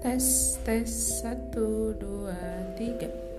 tes tes satu dua tiga.